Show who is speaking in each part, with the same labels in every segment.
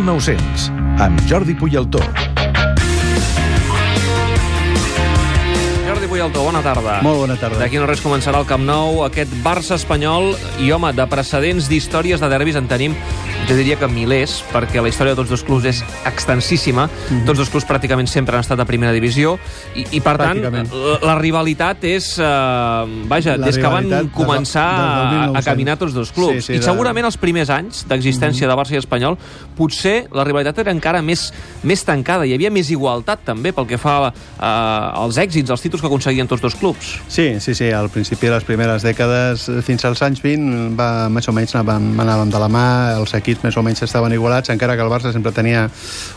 Speaker 1: 1900, amb Jordi Puyaltó.
Speaker 2: Jordi Puyaltó, bona tarda.
Speaker 3: Molt bona tarda.
Speaker 2: D'aquí no res començarà el Camp Nou, aquest Barça espanyol, i home, de precedents d'històries de derbis en tenim jo diria que milers, perquè la història de tots dos clubs és extensíssima. Mm -hmm. Tots dos clubs pràcticament sempre han estat a primera divisió, i, i per tant, la, la rivalitat és... Eh, vaja, la des que van començar de, de, de a, a caminar tots dos clubs. Sí, sí, I segurament de... els primers anys d'existència mm -hmm. de Barça i Espanyol, potser la rivalitat era encara més, més tancada, hi havia més igualtat també pel que fa eh, als èxits, als títols que aconseguien tots dos clubs.
Speaker 3: Sí, sí, sí, al principi de les primeres dècades, fins als anys 20, va, més o menys anàvem, anàvem de la mà, els equips més o menys estaven igualats, encara que el Barça sempre tenia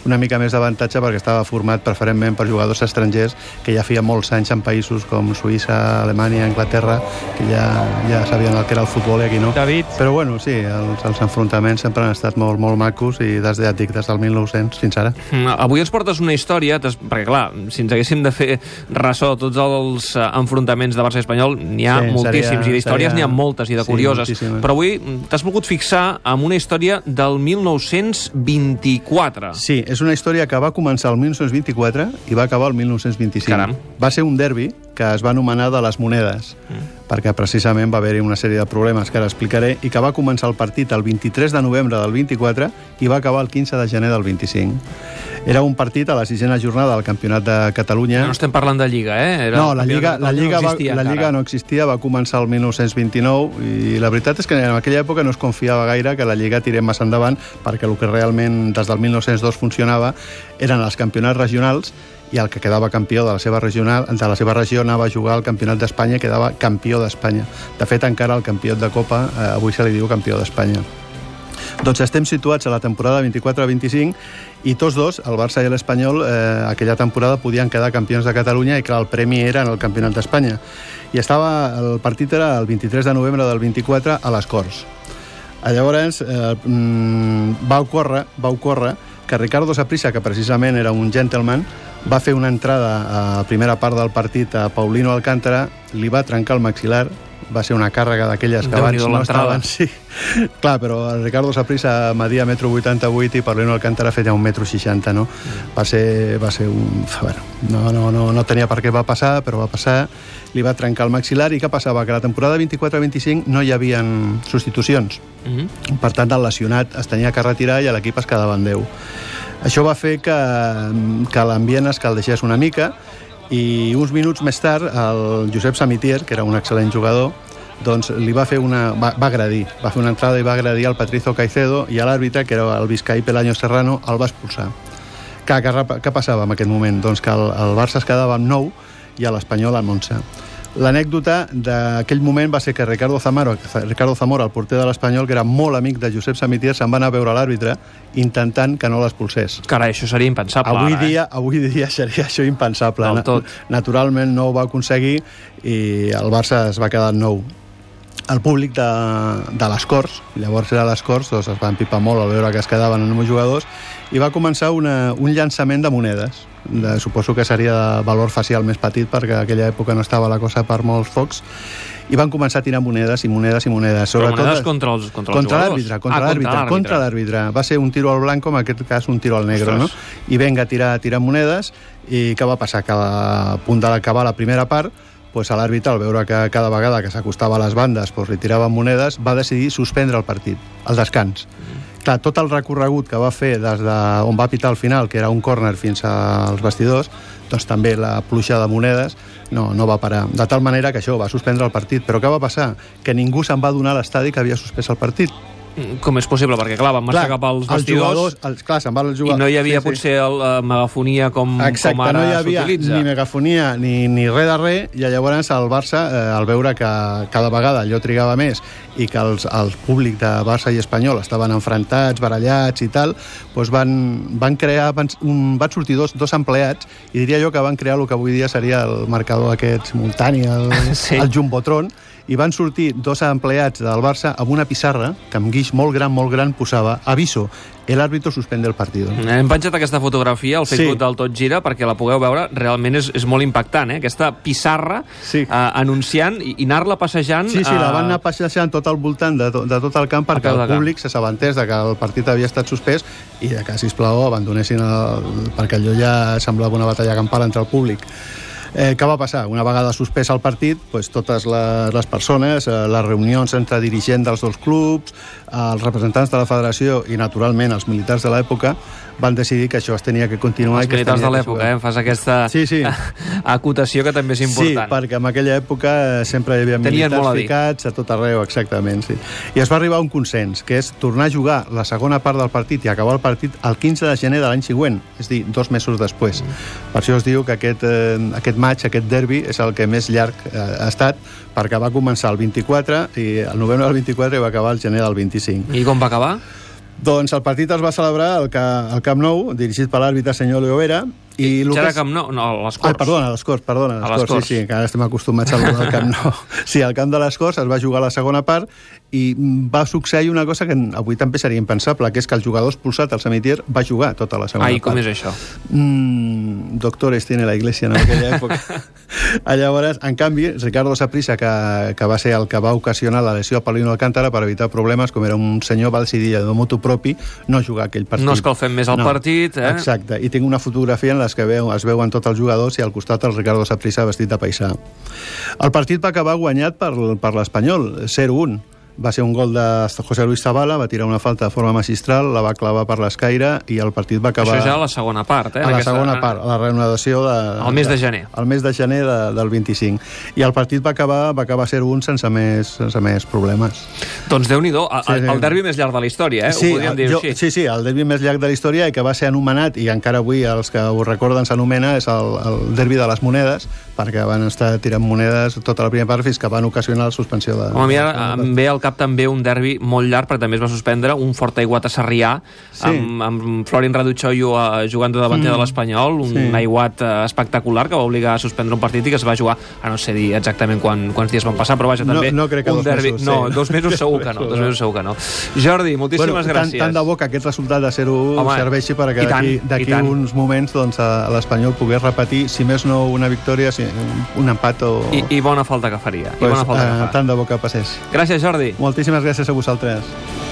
Speaker 3: una mica més d'avantatge perquè estava format preferentment per jugadors estrangers que ja feia molts anys en països com Suïssa, Alemanya, Anglaterra, que ja, ja sabien el que era el futbol i aquí no.
Speaker 2: David.
Speaker 3: Però bueno, sí, els, els enfrontaments sempre han estat molt, molt macos i des, ja dic, des del 1900 fins ara.
Speaker 2: Mm, avui ens portes una història, perquè clar, si ens haguéssim de fer ressò tots els eh, enfrontaments de Barça i Espanyol, n'hi ha sí, moltíssims, seria, i d'històries n'hi ha moltes i de sí, curioses. Moltíssimes. Però avui t'has volgut fixar en una història del 1924.
Speaker 3: Sí, és una història que va començar el 1924 i va acabar el 1925.
Speaker 2: Caram.
Speaker 3: Va ser un derbi que es va anomenar de les monedes, mm. perquè precisament va haver-hi una sèrie de problemes que ara explicaré, i que va començar el partit el 23 de novembre del 24 i va acabar el 15 de gener del 25. Era un partit a la sisena jornada del Campionat de Catalunya.
Speaker 2: No estem parlant de Lliga, eh?
Speaker 3: Era no, la Lliga, la Lliga, no existia, va, la Lliga no existia, va començar el 1929 i la veritat és que en aquella època no es confiava gaire que la Lliga tirés massa endavant perquè el que realment des del 1902 funcionava eren els campionats regionals i el que quedava campió de la seva, regional, de la seva regió anava a jugar al Campionat d'Espanya i quedava campió d'Espanya. De fet, encara el campió de Copa eh, avui se li diu campió d'Espanya. Doncs estem situats a la temporada 24-25 i tots dos, el Barça i l'Espanyol, eh, aquella temporada podien quedar campions de Catalunya i clar, el premi era en el Campionat d'Espanya. I estava, el partit era el 23 de novembre del 24 a les Corts. Llavors eh, mm, va ocórrer, va ocórrer que Ricardo Saprissa, que precisament era un gentleman, va fer una entrada a primera part del partit a Paulino Alcántara, li va trencar el maxilar, va ser una càrrega d'aquelles que abans no estaven... Sí. Clar, però el Ricardo Saprissa media metro 88 i Paulino Alcántara feia un metro 60, no? Mm. Va ser, va ser un... Bueno, no, no, no, no tenia per què va passar, però va passar, li va trencar el maxilar i què passava? Que la temporada 24-25 no hi havia substitucions. Mm -hmm. Per tant, el lesionat es tenia que retirar i l'equip es quedava en 10. Això va fer que, que l'ambient es caldeixés una mica i uns minuts més tard el Josep Samitier, que era un excel·lent jugador, doncs li va fer una... Va, va agradir, va fer una entrada i va agradir al Patricio Caicedo i a l'àrbitre, que era el Vizcaí Pelaño Serrano, el va expulsar. Què passava en aquest moment? Doncs que el, el Barça es quedava amb 9 i l'Espanyol amb 11. L'anècdota d'aquell moment va ser que Ricardo Zamora, Ricardo Zamora, el porter de l'Espanyol, que era molt amic de Josep Samitier, se'n va anar a veure l'àrbitre intentant que no l'expulsés.
Speaker 2: Carai, això seria impensable.
Speaker 3: Avui
Speaker 2: ara,
Speaker 3: dia, eh? avui dia seria això impensable.
Speaker 2: Del tot.
Speaker 3: Naturalment no ho va aconseguir i el Barça es va quedar nou el públic de, de les Corts, llavors era les Corts, doncs es va empipar molt al veure que es quedaven en jugadors, i va començar una, un llançament de monedes. De, suposo que seria de valor facial més petit, perquè a aquella època no estava la cosa per molts focs, i van començar a tirar monedes i monedes i monedes.
Speaker 2: Sobretot, Però monedes contra els, contra
Speaker 3: contra l'àrbitre, contra ah, l'àrbitre, contra l'àrbitre. Va ser un tiro al blanc, en aquest cas un tiro al negre, Ostres. no? I venga a tirar, tirar monedes, i què va passar? Que a punt d'acabar la primera part, pues, l'àrbitre, al veure que cada vegada que s'acostava a les bandes pues, li tiraven monedes, va decidir suspendre el partit, el descans. Clar, tot el recorregut que va fer des de on va pitar al final, que era un córner fins als vestidors, doncs també la pluja de monedes no, no va parar. De tal manera que això va suspendre el partit. Però què va passar? Que ningú se'n va donar a l'estadi que havia suspès el partit.
Speaker 2: Com és possible? Perquè, clar, van marxar cap als vestidors...
Speaker 3: Els els, clar, se'n van els jugadors...
Speaker 2: I no hi havia sí, potser el, uh, megafonia com,
Speaker 3: Exacte,
Speaker 2: com ara
Speaker 3: no hi havia ni megafonia ni, ni res de res, i llavors el Barça, eh, al veure que cada vegada allò trigava més i que els, el públic de Barça i Espanyol estaven enfrontats, barallats i tal, doncs van, van crear... Van, un, van sortir dos, dos empleats i diria jo que van crear el que avui dia seria el marcador aquest simultani, el, sí. el Jumbotron, i van sortir dos empleats del Barça amb una pissarra que amb guix molt gran, molt gran posava aviso, el árbitro suspende el partido.
Speaker 2: Hem penjat aquesta fotografia al Facebook sí. del Tot Gira perquè la pugueu veure, realment és, és molt impactant, eh? aquesta pissarra sí. eh, anunciant i, i anar-la passejant...
Speaker 3: Sí, sí, la van anar passejant tot al voltant de, de tot el camp perquè el públic s'assabentés de que el partit havia estat suspès i de que, sisplau, abandonessin el... perquè allò ja semblava una batalla campal entre el públic. Eh, què va passar? Una vegada suspès el partit, pues, totes les, les persones, eh, les reunions entre dirigents dels dos clubs, els representants de la federació i, naturalment, els militars de l'època, van decidir que això es tenia que continuar.
Speaker 2: Els militars de l'època, eh? Fas aquesta sí, sí. acotació que també és important.
Speaker 3: Sí, perquè en aquella època sempre hi havia Tenien militars a ficats a tot arreu, exactament, sí. I es va arribar a un consens, que és tornar a jugar la segona part del partit i acabar el partit el 15 de gener de l'any següent, és dir, dos mesos després. Per això es diu que aquest, eh, aquest maig, aquest derbi, és el que més llarg eh, ha estat, perquè va començar el 24 i el novembre del 24 i va acabar el gener del 25.
Speaker 2: 25. I com va acabar?
Speaker 3: Doncs el partit es va celebrar al, al Camp Nou, dirigit per l'àrbitre senyor Leo Vera,
Speaker 2: i ja era Camp Nou, no, a les Corts.
Speaker 3: Ah, perdona, a les Corts, perdona. A les, a les Corts, sí, sí, que ara estem acostumats al Camp Nou. Sí, al Camp de les Corts es va jugar la segona part i va succeir una cosa que avui també seria impensable, que és que el jugador expulsat, el Samitier, va jugar tota la segona
Speaker 2: Ai,
Speaker 3: part.
Speaker 2: com és això?
Speaker 3: Mm, doctores tiene la iglesia en aquella època. Llavors, en canvi, Ricardo Saprissa, que, que va ser el que va ocasionar la lesió a Paulino Alcántara per evitar problemes, com era un senyor, va decidir de motu propi no jugar aquell partit.
Speaker 2: No escalfem més el no, partit, eh?
Speaker 3: Exacte, i tinc una fotografia en les que veu, es veuen tots els jugadors i al costat el Ricardo Saprissa vestit de paisà. El partit va acabar guanyat per, per l'Espanyol, 0-1 va ser un gol de José Luis Zavala, va tirar una falta de forma magistral, la va clavar per l'escaire i el partit va acabar...
Speaker 2: Això ja a la segona part, eh?
Speaker 3: A la aquesta... segona part, a la reanudació de...
Speaker 2: El mes de gener.
Speaker 3: El mes de gener de, del 25. I el partit va acabar, va acabar ser un sense més, sense més problemes.
Speaker 2: Doncs déu nhi sí, el, el derbi més llarg de la història, eh?
Speaker 3: Sí,
Speaker 2: ho podríem dir
Speaker 3: jo, així. Sí, sí, el derbi més llarg de la història i que va ser anomenat, i encara avui els que ho recorden s'anomena, és el, el derbi de les monedes, perquè van estar tirant monedes tota la primera part fins que van ocasionar la suspensió de...
Speaker 2: Home, a mi em ve al cap també un derbi molt llarg, perquè també es va suspendre un fort aiguat a Sarrià, sí. amb, amb Florin Raduchollo uh, jugant de davanter mm. de l'Espanyol, un sí. aiguat uh, espectacular que va obligar a suspendre un partit i que es va jugar, a no sé dir exactament quan, quants dies van passar, però vaja, també
Speaker 3: no, no crec que
Speaker 2: un derbi...
Speaker 3: Mesos,
Speaker 2: no, sí. dos mesos segur que no, dos mesos segur que no. Jordi, moltíssimes
Speaker 3: bueno,
Speaker 2: gràcies.
Speaker 3: Tant, tant de bo que aquest resultat de 0-1 serveixi perquè d'aquí uns moments doncs, l'Espanyol pogués repetir, si més no una victòria, si, un empat o...
Speaker 2: I, I bona falta que faria.
Speaker 3: Pues,
Speaker 2: I bona falta
Speaker 3: eh,
Speaker 2: que fa.
Speaker 3: Tant de bo que passés.
Speaker 2: Gràcies, Jordi.
Speaker 3: Moltíssimes gràcies a vosaltres.